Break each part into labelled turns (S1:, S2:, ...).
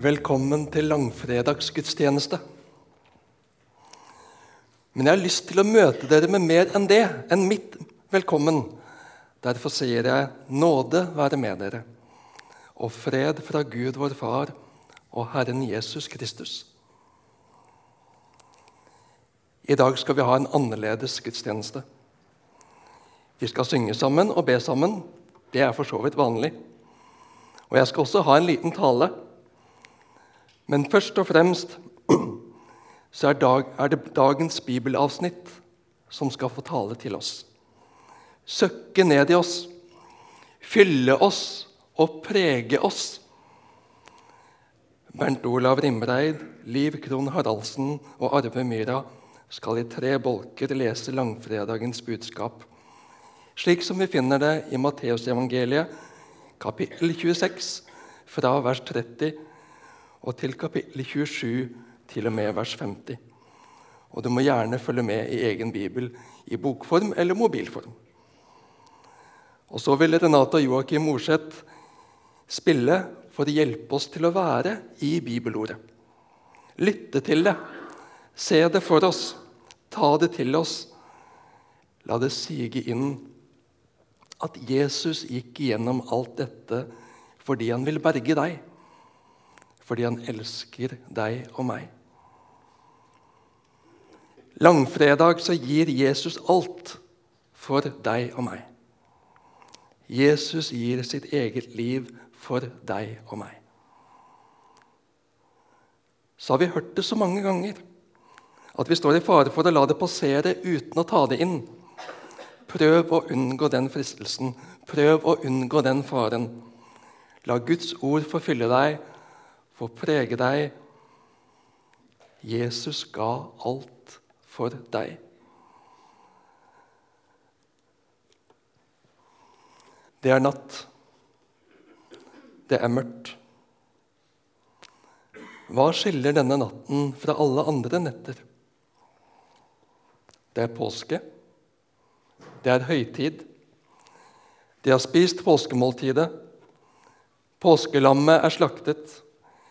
S1: Velkommen til langfredagsgudstjeneste. Men jeg har lyst til å møte dere med mer enn det, enn mitt velkommen. Derfor sier jeg nåde være med dere, og fred fra Gud vår Far og Herren Jesus Kristus. I dag skal vi ha en annerledes gudstjeneste. Vi skal synge sammen og be sammen. Det er for så vidt vanlig. Og jeg skal også ha en liten tale. Men først og fremst så er, dag, er det dagens bibelavsnitt som skal få tale til oss. Søkke ned i oss, fylle oss og prege oss. Bernt Olav Rimreid, Liv Krohn Haraldsen og Arve Myra skal i tre bolker lese langfredagens budskap, slik som vi finner det i Matteusevangeliet, kapittel 26, fra vers 30 og til kapittel 27 til og med vers 50. Og du må gjerne følge med i egen bibel i bokform eller mobilform. Og så vil Renate og Joakim Morseth spille for å hjelpe oss til å være i bibelordet. Lytte til det, se det for oss, ta det til oss. La det sige inn at Jesus gikk igjennom alt dette fordi han vil berge deg fordi han elsker deg og meg. Langfredag så gir Jesus alt for deg og meg. Jesus gir sitt eget liv for deg og meg. Så har vi hørt det så mange ganger at vi står i fare for å la det passere uten å ta det inn. Prøv å unngå den fristelsen. Prøv å unngå den faren. La Guds ord forfylle deg få prege deg. Jesus ga alt for deg. Det er natt. Det er mørkt. Hva skiller denne natten fra alle andre netter? Det er påske. Det er høytid. De har spist påskemåltidet. Påskelammet er slaktet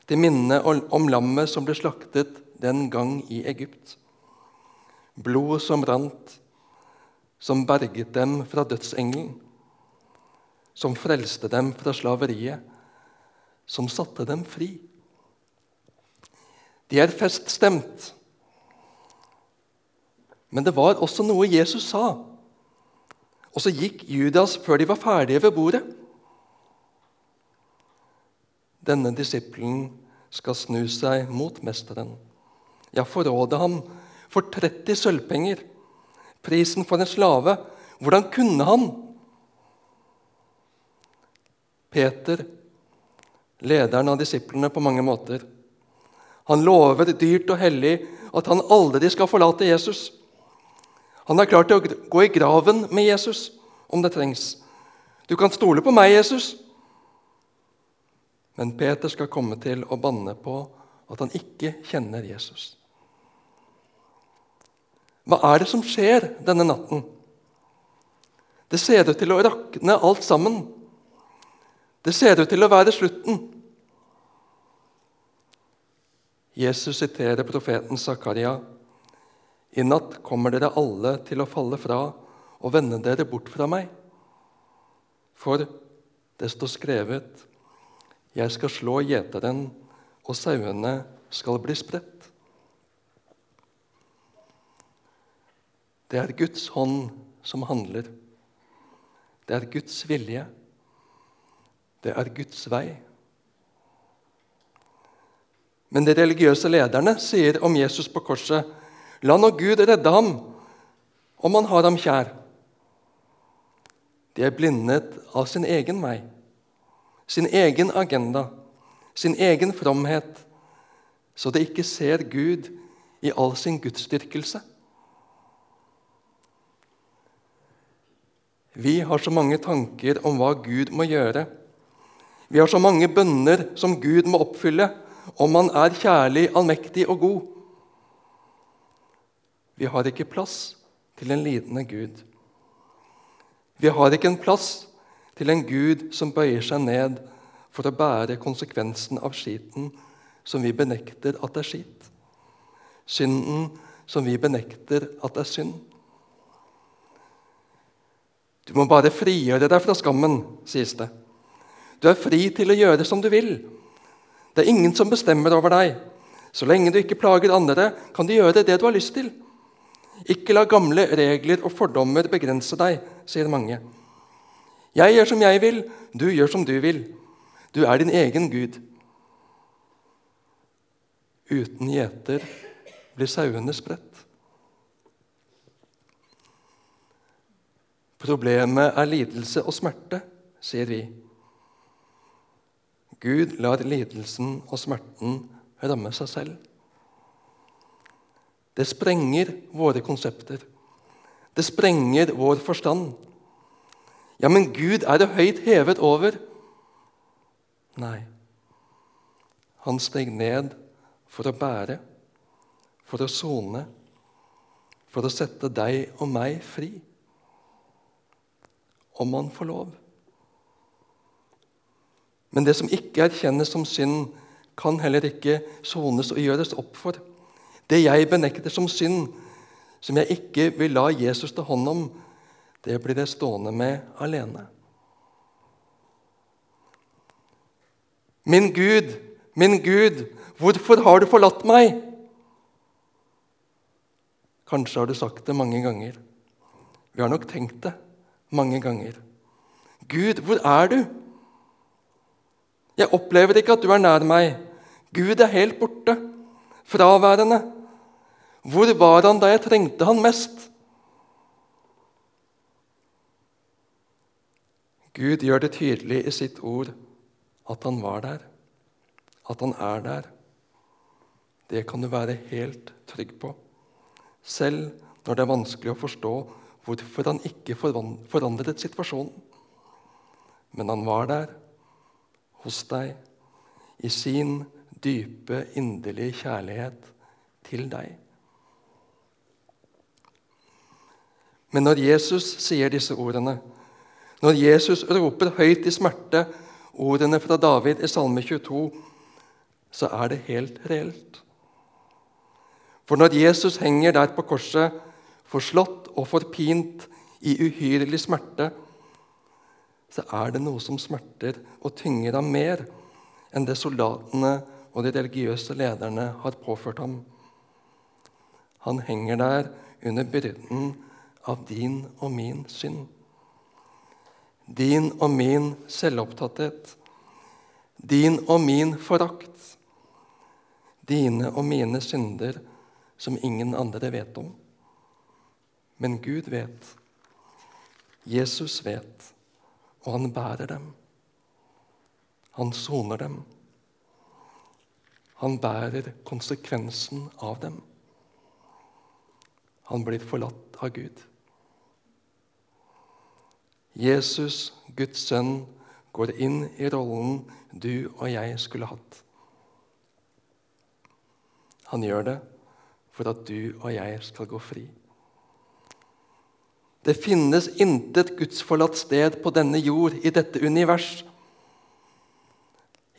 S1: til minne om lammet som ble slaktet den gang i Egypt. Blodet som rant, som berget dem fra dødsengelen, som frelste dem fra slaveriet, som satte dem fri. De er feststemt. Men det var også noe Jesus sa. Og så gikk Judas før de var ferdige ved bordet. Denne disippelen skal snu seg mot mesteren. Ja, forråde ham for 30 sølvpenger. Prisen for en slave. Hvordan kunne han? Peter, lederen av disiplene på mange måter, han lover dyrt og hellig at han aldri skal forlate Jesus. Han er klar til å gå i graven med Jesus om det trengs. Du kan stole på meg, Jesus. Men Peter skal komme til å banne på at han ikke kjenner Jesus. Hva er det som skjer denne natten? Det ser ut til å rakne alt sammen. Det ser ut til å være slutten. Jesus siterer profeten Zakaria. I natt kommer dere alle til å falle fra og vende dere bort fra meg. For det står skrevet jeg skal slå gjeteren, og sauene skal bli spredt. Det er Guds hånd som handler. Det er Guds vilje. Det er Guds vei. Men de religiøse lederne sier om Jesus på korset La nå Gud redde ham, om han har ham kjær. De er blindet av sin egen vei sin egen agenda, sin egen fromhet, så det ikke ser Gud i all sin gudsdyrkelse. Vi har så mange tanker om hva Gud må gjøre. Vi har så mange bønner som Gud må oppfylle om Han er kjærlig, allmektig og god. Vi har ikke plass til en lidende Gud. Vi har ikke en plass til en Gud som bøyer seg ned for å bære konsekvensen av skiten som vi benekter at er skitt. Synden som vi benekter at er synd. Du må bare frigjøre deg fra skammen, sies det. Du er fri til å gjøre som du vil. Det er ingen som bestemmer over deg. Så lenge du ikke plager andre, kan du gjøre det du har lyst til. Ikke la gamle regler og fordommer begrense deg, sier mange. Jeg gjør som jeg vil, du gjør som du vil. Du er din egen gud. Uten gjeter blir sauene spredt. Problemet er lidelse og smerte, sier vi. Gud lar lidelsen og smerten ramme seg selv. Det sprenger våre konsepter. Det sprenger vår forstand. Ja, men Gud er det høyt hevet over. Nei. Han steg ned for å bære, for å sone, for å sette deg og meg fri. Om han får lov. Men det som ikke erkjennes som synd, kan heller ikke sones og gjøres opp for. Det jeg benekter som synd, som jeg ikke vil la Jesus ta hånd om, det blir jeg stående med alene. Min Gud, min Gud, hvorfor har du forlatt meg? Kanskje har du sagt det mange ganger. Vi har nok tenkt det mange ganger. Gud, hvor er du? Jeg opplever ikke at du er nær meg. Gud er helt borte, fraværende. Hvor var han da jeg trengte han mest? Gud gjør det tydelig i sitt ord at han var der, at han er der. Det kan du være helt trygg på, selv når det er vanskelig å forstå hvorfor han ikke forandret situasjonen. Men han var der, hos deg, i sin dype, inderlige kjærlighet til deg. Men når Jesus sier disse ordene, når Jesus roper høyt i smerte ordene fra David i Salme 22, så er det helt reelt. For når Jesus henger der på korset, forslått og forpint i uhyrlig smerte, så er det noe som smerter og tynger ham mer enn det soldatene og de religiøse lederne har påført ham. Han henger der under byrden av din og min synd. Din og min selvopptatthet. Din og min forakt. Dine og mine synder som ingen andre vet om. Men Gud vet. Jesus vet, og han bærer dem. Han soner dem. Han bærer konsekvensen av dem. Han blir forlatt av Gud. Jesus, Guds sønn, går inn i rollen du og jeg skulle hatt. Han gjør det for at du og jeg skal gå fri. Det finnes intet gudsforlatt sted på denne jord, i dette univers.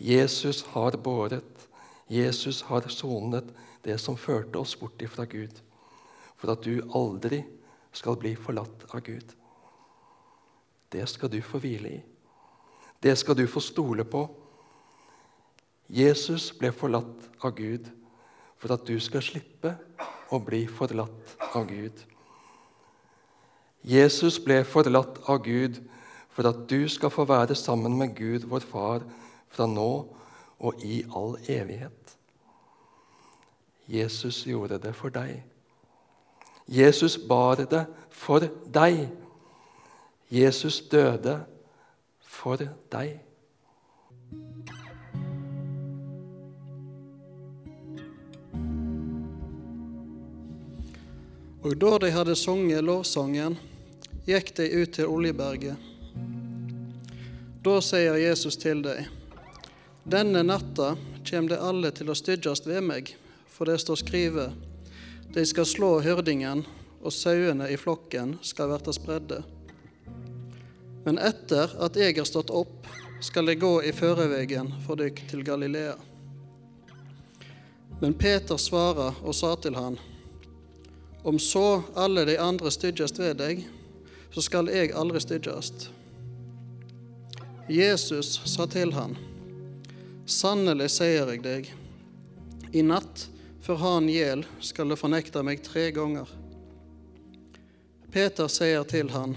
S1: Jesus har båret, Jesus har sonet det som førte oss bort ifra Gud, for at du aldri skal bli forlatt av Gud. Det skal du få hvile i. Det skal du få stole på. Jesus ble forlatt av Gud for at du skal slippe å bli forlatt av Gud. Jesus ble forlatt av Gud for at du skal få være sammen med Gud, vår Far, fra nå og i all evighet. Jesus gjorde det for deg. Jesus bar det for deg. Jesus døde for deg.
S2: Og da de hadde sunget lovsangen, gikk de ut til Oljeberget. Da sier Jesus til dem, denne natta kjem de alle til å styggjast ved meg, for det står skrive, de skal slå hyrdingen, og sauene i flokken skal verta spredde. Men etter at jeg har stått opp, skal jeg gå i førevegen for dykk til Galilea. Men Peter svarer og sa til han, Om så alle de andre styggest ved deg, så skal jeg aldri styggest. Jesus sa til han, Sannelig sier jeg deg, i natt før han gjel skal du fornekte meg tre ganger. Peter sier til han,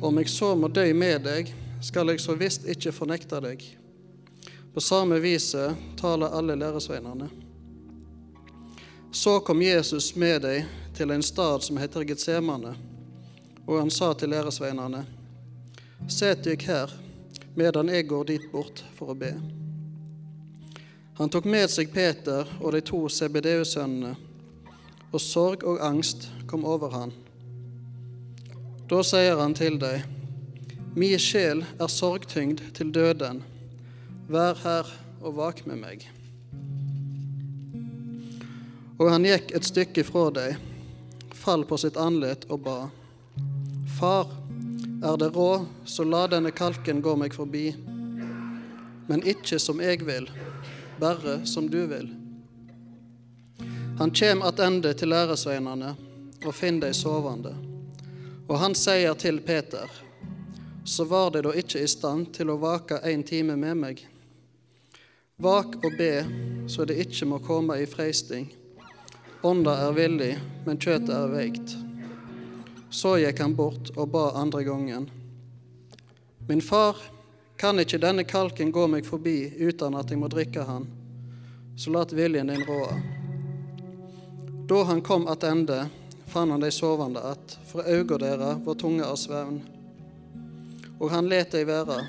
S2: Om jeg så må dø med deg, skal jeg så visst ikke fornekte deg. På samme viset taler alle læresveinene. Så kom Jesus med dem til en stad som heter Getsemane, og han sa til læresveinene, Set dykk her, medan jeg går dit bort for å be. Han tok med seg Peter og de to CBDU-sønnene, og sorg og angst kom over han. Da sier han til deg, Mi sjel er sorgtyngd til døden, vær her og vak med meg. Og han gikk et stykke fra deg, fall på sitt andlet og ba. Far, er det råd, så la denne kalken gå meg forbi. Men ikke som jeg vil, bare som du vil. Han kjem attende til læresveinene og finner dei sovende. Og han sier til Peter, så var de da ikke i stand til å vake en time med meg. Vak og be, så det ikke må komme i freisting. Ånda er villig, men kjøttet er veikt. Så gikk han bort og ba andre gangen. Min far, kan ikke denne kalken gå meg forbi uten at jeg må drikke han? Så lat viljen din råde. Da han kom attende, fann han de sovende att, for auga deira var tunge av svevn. Og han let dei være,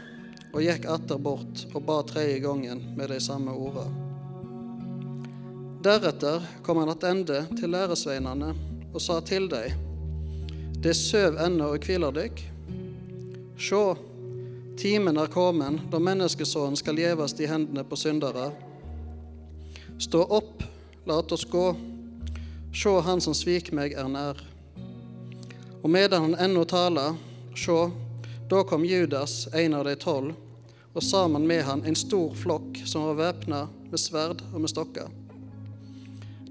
S2: og gikk atter bort og ba tredje gangen med de samme orda. Deretter kom han attende til læresveinene og sa til dei, Det søv ennå og hviler dykk. Sjå, timen er kommen da menneskesønnen skal gjevast i hendene på syndere. Stå opp, lat oss gå. Sjå, han som svik meg, er nær. Og medan han ennå taler, sjå, da kom Judas, en av de tolv, og sammen med han en stor flokk som var væpna med sverd og med stokker.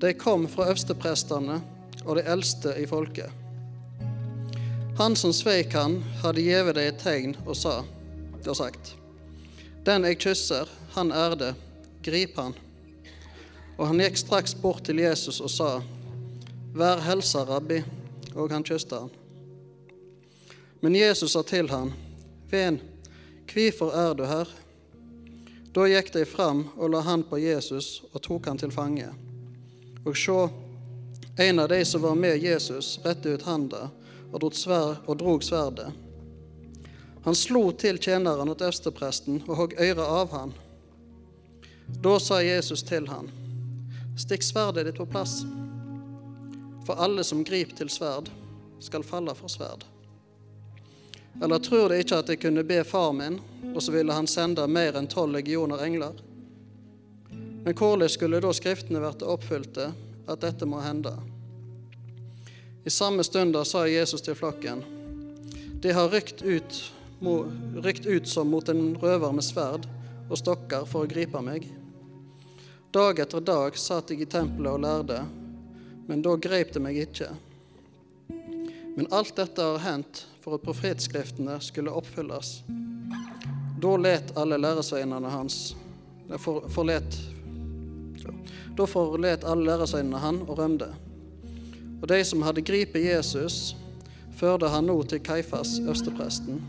S2: De kom fra øversteprestene og de eldste i folket. Han som sveik han, hadde gjeve dem et tegn og sa, og sagt, Den jeg kysser, han er det, grip han. Og han gikk straks bort til Jesus og sa, Vær helsa, rabbi, og han kysste han. Men Jesus sa til han, Ven, hvorfor er du her? Da gikk de fram og la han på Jesus og tok han til fange. Og sjå, en av de som var med Jesus, rette ut handa og sverd, og drog sverdet. Han slo til tjeneren og øverstepresten og hogg øret av han. Da sa Jesus til han, Stikk sverdet ditt på plass, for alle som griper til sverd, skal falle for sverd. Eller tror de ikke at jeg kunne be far min, og så ville han sende mer enn tolv legioner engler? Men hvordan skulle da Skriftene vært oppfylte, at dette må hende? I samme stund sa Jesus til flokken, de har rykt ut, rykt ut som mot en røver med sverd og stokker for å gripe meg. Dag etter dag satt jeg i tempelet og lærde, men da grep det meg ikke. Men alt dette har hendt for at profetskriftene skulle oppfylles. Da let alle læresveinene hans for, forlet, Da forlet alle læresveinene han og rømte. Og de som hadde gripet Jesus, førte han nå til Kaifas, øverstepresten.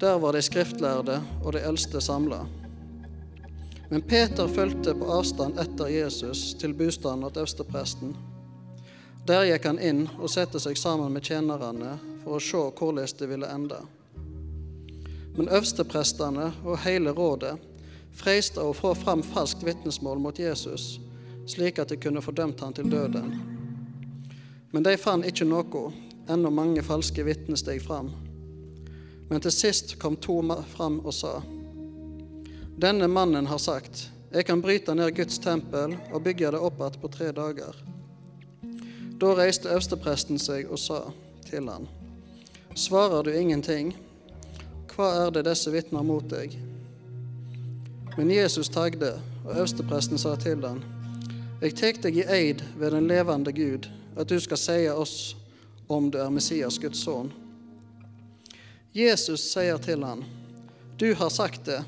S2: Der var de skriftlærde og de eldste samla. Men Peter fulgte på avstand etter Jesus til bostaden til øverstepresten. Der gikk han inn og satte seg sammen med tjenerne for å se hvordan det ville ende. Men øversteprestene og hele rådet freista å få fram falskt vitnesmål mot Jesus, slik at de kunne fordømt han til døden. Men de fant ikke noe, ennå mange falske vitner steg fram. Men til sist kom to fram og sa:" Denne mannen har sagt:" Jeg kan bryte ned Guds tempel og bygge det opp igjen på tre dager. Da reiste øverstepresten seg og sa til han:" Svarer du ingenting? Hva er det disse vitner mot deg? Men Jesus tagde og øverstepresten sa til han, Jeg tek deg i eid ved den levende Gud, at du skal si oss om du er Messias, Guds sønn. Jesus sier til han, Du har sagt det,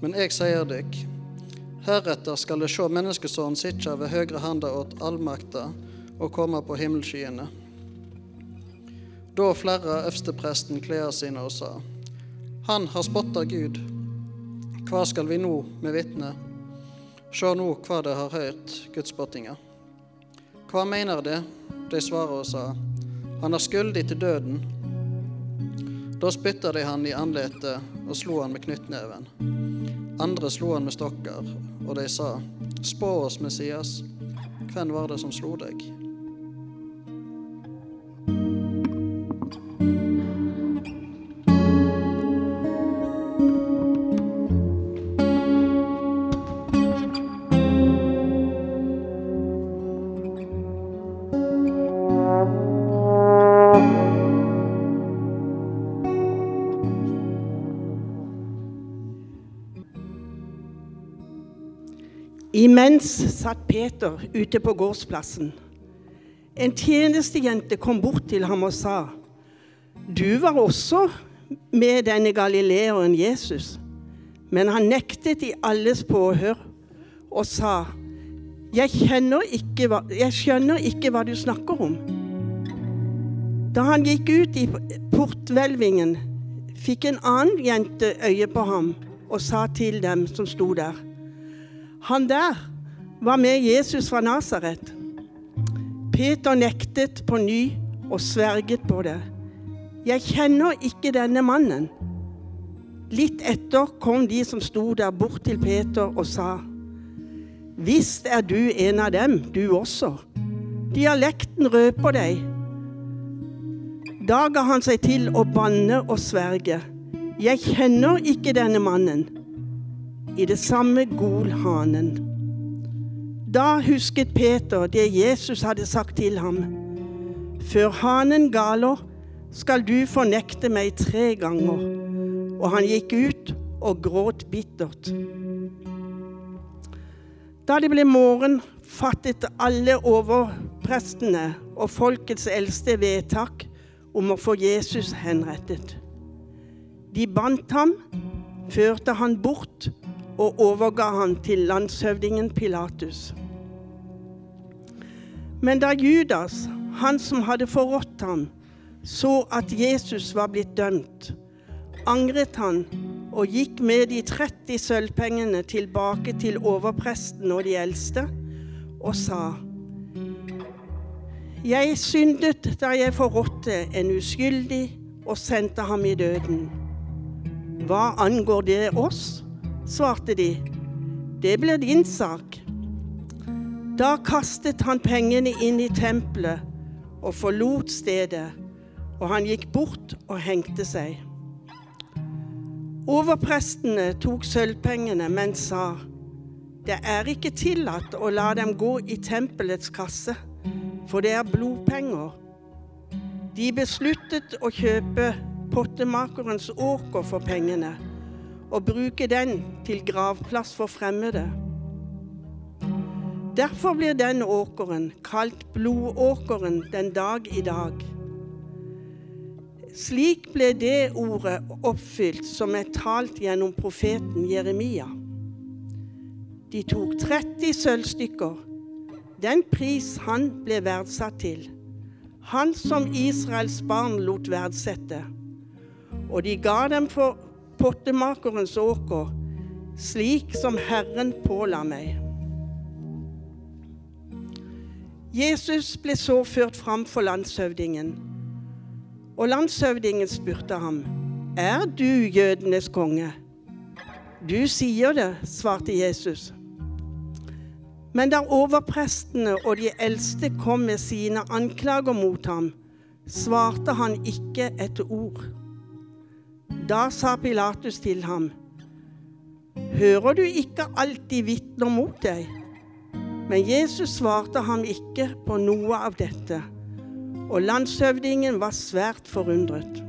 S2: men jeg sier deg, heretter skal de se Menneskesønnen sitte ved høyre handa åt allmakta og komme på himmelskyene. Da flere øverstepresten klærne sine og sa, Han har spotta Gud. Hva skal vi nå med vitnet? Se nå hva de har hørt, gudsspottinga. Hva mener de? De svarer og sa, Han er skyldig til døden. Da spytta de han i ansiktet og slo han med knyttneven. Andre slo han med stokker, og de sa, Spå oss, Messias, hvem var det som slo deg?
S3: Imens satt Peter ute på gårdsplassen. En tjenestejente kom bort til ham og sa, 'Du var også med denne galileeren Jesus.' Men han nektet i alles påhør og sa, 'Jeg, ikke jeg skjønner ikke hva du snakker om.' Da han gikk ut i porthvelvingen, fikk en annen jente øye på ham og sa til dem som sto der, han der var med Jesus fra Nasaret. Peter nektet på ny og sverget på det. Jeg kjenner ikke denne mannen. Litt etter kom de som sto der, bort til Peter og sa, Visst er du en av dem, du også. Dialekten røper deg. Da ga han seg til å banne og sverge. Jeg kjenner ikke denne mannen i det samme gol hanen. Da husket Peter det Jesus hadde sagt til ham. Før hanen galer, skal du fornekte meg tre ganger. Og han gikk ut og gråt bittert. Da det ble morgen, fattet alle overprestene og folkets eldste vedtak om å få Jesus henrettet. De bandt ham, førte han bort og overga han til landshøvdingen Pilatus. Men da Judas, han som hadde forrådt ham, så at Jesus var blitt dømt, angret han og gikk med de 30 sølvpengene tilbake til overpresten og de eldste og sa:" Jeg syndet da jeg forrådte en uskyldig og sendte ham i døden. Hva angår det oss? svarte de. Det blir din sak. Da kastet han pengene inn i tempelet og forlot stedet, og han gikk bort og hengte seg. Overprestene tok sølvpengene, men sa, det er ikke tillatt å la dem gå i tempelets kasse, for det er blodpenger. De besluttet å kjøpe pottemakerens åker for pengene og bruke den til gravplass for fremmede. Derfor blir den åkeren kalt blodåkeren den dag i dag. Slik ble det ordet oppfylt som er talt gjennom profeten Jeremia. De tok 30 sølvstykker, den pris han ble verdsatt til. Han som Israels barn lot verdsette. Og de ga dem for pottemakerens åker, slik som Herren påla meg. Jesus ble så ført fram for landshøvdingen, og landshøvdingen spurte ham, Er du jødenes konge? Du sier det, svarte Jesus. Men da overprestene og de eldste kom med sine anklager mot ham, svarte han ikke et ord. Da sa Pilatus til ham, Hører du ikke alltid vitner mot deg? Men Jesus svarte ham ikke på noe av dette, og landshøvdingen var svært forundret.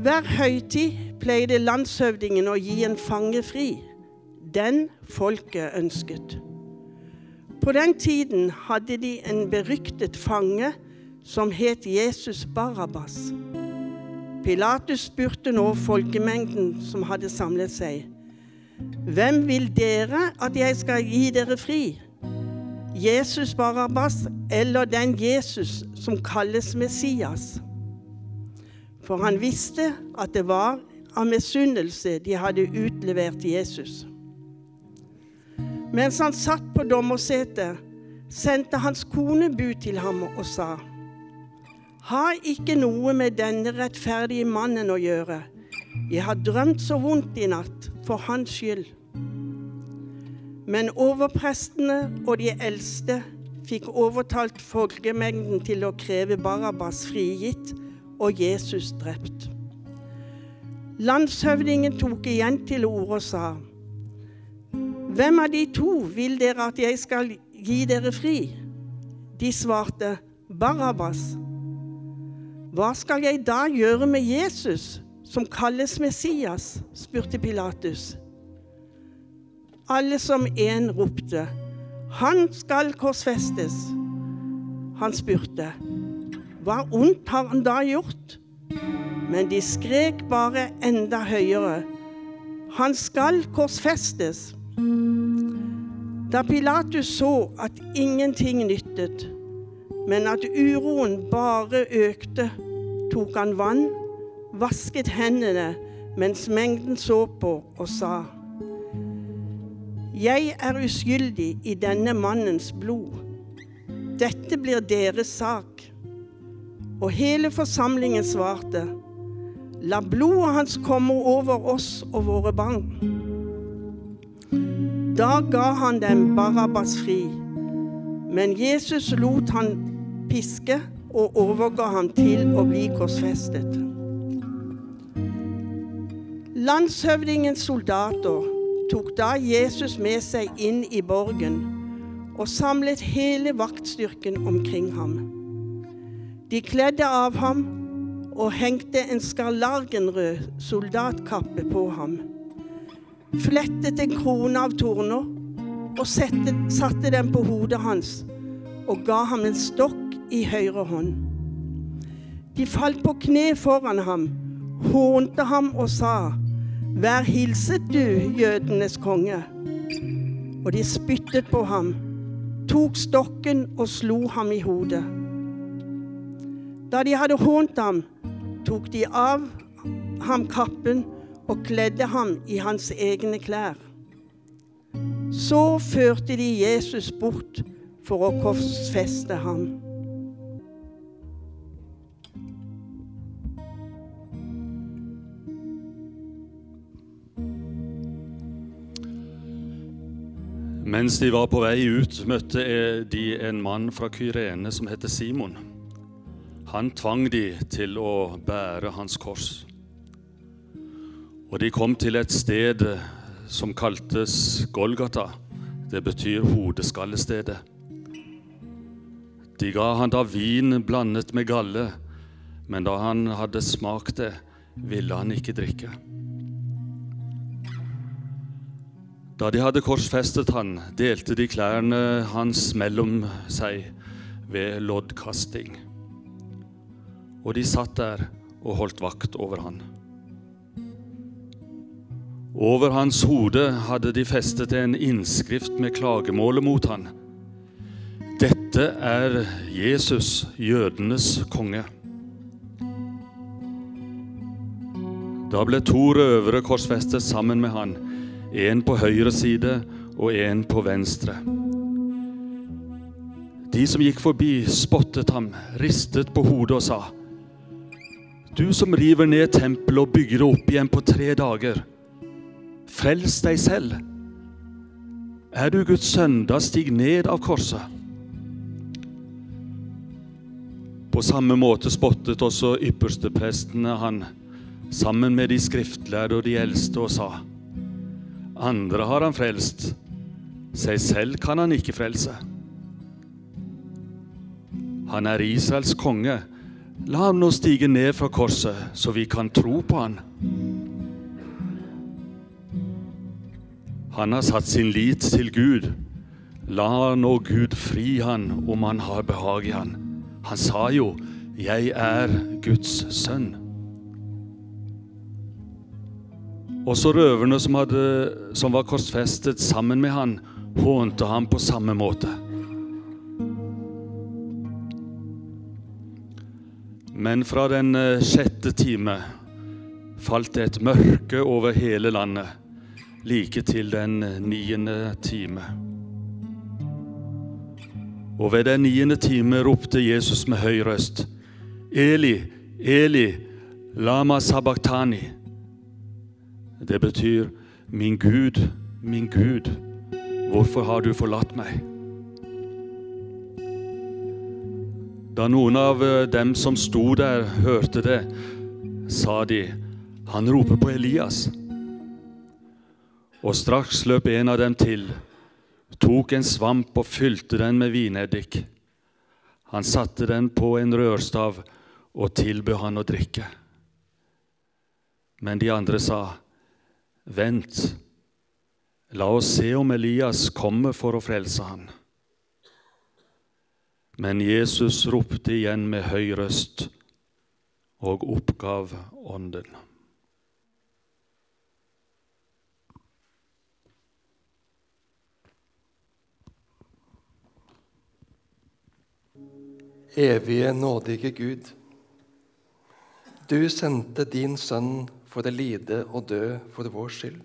S3: Hver høytid pleide landshøvdingen å gi en fange fri. Den folket ønsket. På den tiden hadde de en beryktet fange som het Jesus Barabbas. Pilatus spurte nå folkemengden som hadde samlet seg. Hvem vil dere at jeg skal gi dere fri? Jesus Barabbas eller den Jesus som kalles Messias? For han visste at det var av misunnelse de hadde utlevert Jesus. Mens han satt på dommersetet, sendte hans kone bud til ham og sa:" Ha ikke noe med denne rettferdige mannen å gjøre. Jeg har drømt så vondt i natt, for hans skyld. Men overprestene og de eldste fikk overtalt folkemengden til å kreve Barabbas frigitt og Jesus drept. Landshøvdingen tok igjen til orde og sa:" Hvem av de to vil dere at jeg skal gi dere fri? De svarte, Barabbas. Hva skal jeg da gjøre med Jesus, som kalles Messias? spurte Pilatus. Alle som én ropte, Han skal korsfestes. Han spurte, Hva ondt har han da gjort? Men de skrek bare enda høyere, Han skal korsfestes. Da Pilatus så at ingenting nyttet, men at uroen bare økte, tok han vann, vasket hendene mens mengden så på, og sa:" Jeg er uskyldig i denne mannens blod. Dette blir deres sak. Og hele forsamlingen svarte:" La blodet hans komme over oss og våre barn. Da ga han dem Barabbas fri, men Jesus lot han piske og overga ham til å bli korsfestet. Landshøvdingens soldater tok da Jesus med seg inn i borgen og samlet hele vaktstyrken omkring ham. De kledde av ham og hengte en skarlagenrød soldatkappe på ham, flettet en krone av torner og sette, satte den på hodet hans og ga ham en stokk i høyre hånd. De falt på kne foran ham, hånte ham og sa, Vær hilset, du jødenes konge. Og de spyttet på ham, tok stokken og slo ham i hodet. Da de hadde hånt ham, tok de av ham kappen og kledde ham i hans egne klær. Så førte de Jesus bort for å korsfeste ham.
S4: Mens de var på vei ut, møtte de en mann fra Kyrene som heter Simon. Han tvang de til å bære hans kors. Og de kom til et sted som kaltes Golgata. Det betyr hodeskallestedet. De ga han da vin blandet med galle, men da han hadde smakt det, ville han ikke drikke. Da de hadde korsfestet han, delte de klærne hans mellom seg ved loddkasting. Og de satt der og holdt vakt over han. Over hans hode hadde de festet en innskrift med klagemålet mot han. Dette er Jesus, jødenes konge. Da ble to røvere korsfestet sammen med han en på høyre side og en på venstre. De som gikk forbi, spottet ham, ristet på hodet og sa:" Du som river ned tempelet og bygger det opp igjen på tre dager, frels deg selv. Er du Guds sønn, da stig ned av korset. På samme måte spottet også yppersteprestene han, sammen med de skriftlærde og de eldste, og sa:" Andre har han frelst. Seg selv kan han ikke frelse. Han er Israels konge. La ham nå stige ned fra korset, så vi kan tro på han. Han har satt sin lit til Gud. La nå Gud fri han om han har behag i han. Han sa jo 'Jeg er Guds sønn'. Også røverne som, hadde, som var korsfestet sammen med han, hånte ham på samme måte. Men fra den eh, sjette time falt det et mørke over hele landet, like til den niende time. Og ved den niende time ropte Jesus med høy røst, Eli, Eli, lama sabachthani. Det betyr, min Gud, min Gud, hvorfor har du forlatt meg? Da noen av eh, dem som sto der, hørte det, sa de, han roper på Elias. Og straks løp en av dem til, tok en svamp og fylte den med vineddik. Han satte den på en rørstav og tilbød han å drikke. Men de andre sa, Vent, la oss se om Elias kommer for å frelse han. Men Jesus ropte igjen med høy røst og oppgav ånden.
S1: Evige, nådige Gud. Du sendte din sønn for å lide og dø for vår skyld.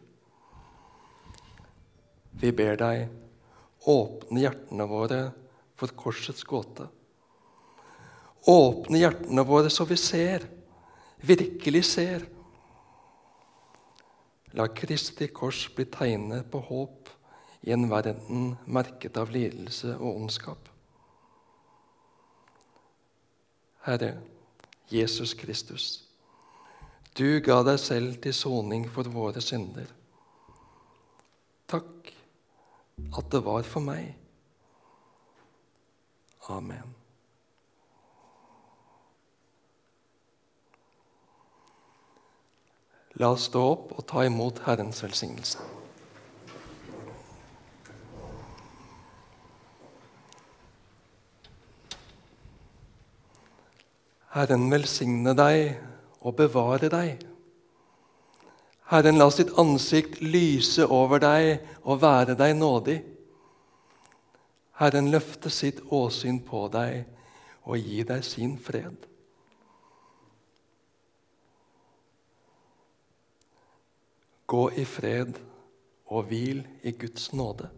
S1: Vi ber deg, åpne hjertene våre for korsets gåte. Åpne hjertene våre så vi ser, virkelig ser. La Kristi kors bli tegnet på håp i en verden merket av lidelse og ondskap. Herre Jesus Kristus, du ga deg selv til soning for våre synder. Takk at det var for meg. Amen. La oss stå opp og ta imot Herrens velsignelse. Herren velsigne deg og bevare deg. Herren la sitt ansikt lyse over deg og være deg nådig. Herren løfte sitt åsyn på deg og gi deg sin fred. Gå i fred og hvil i Guds nåde.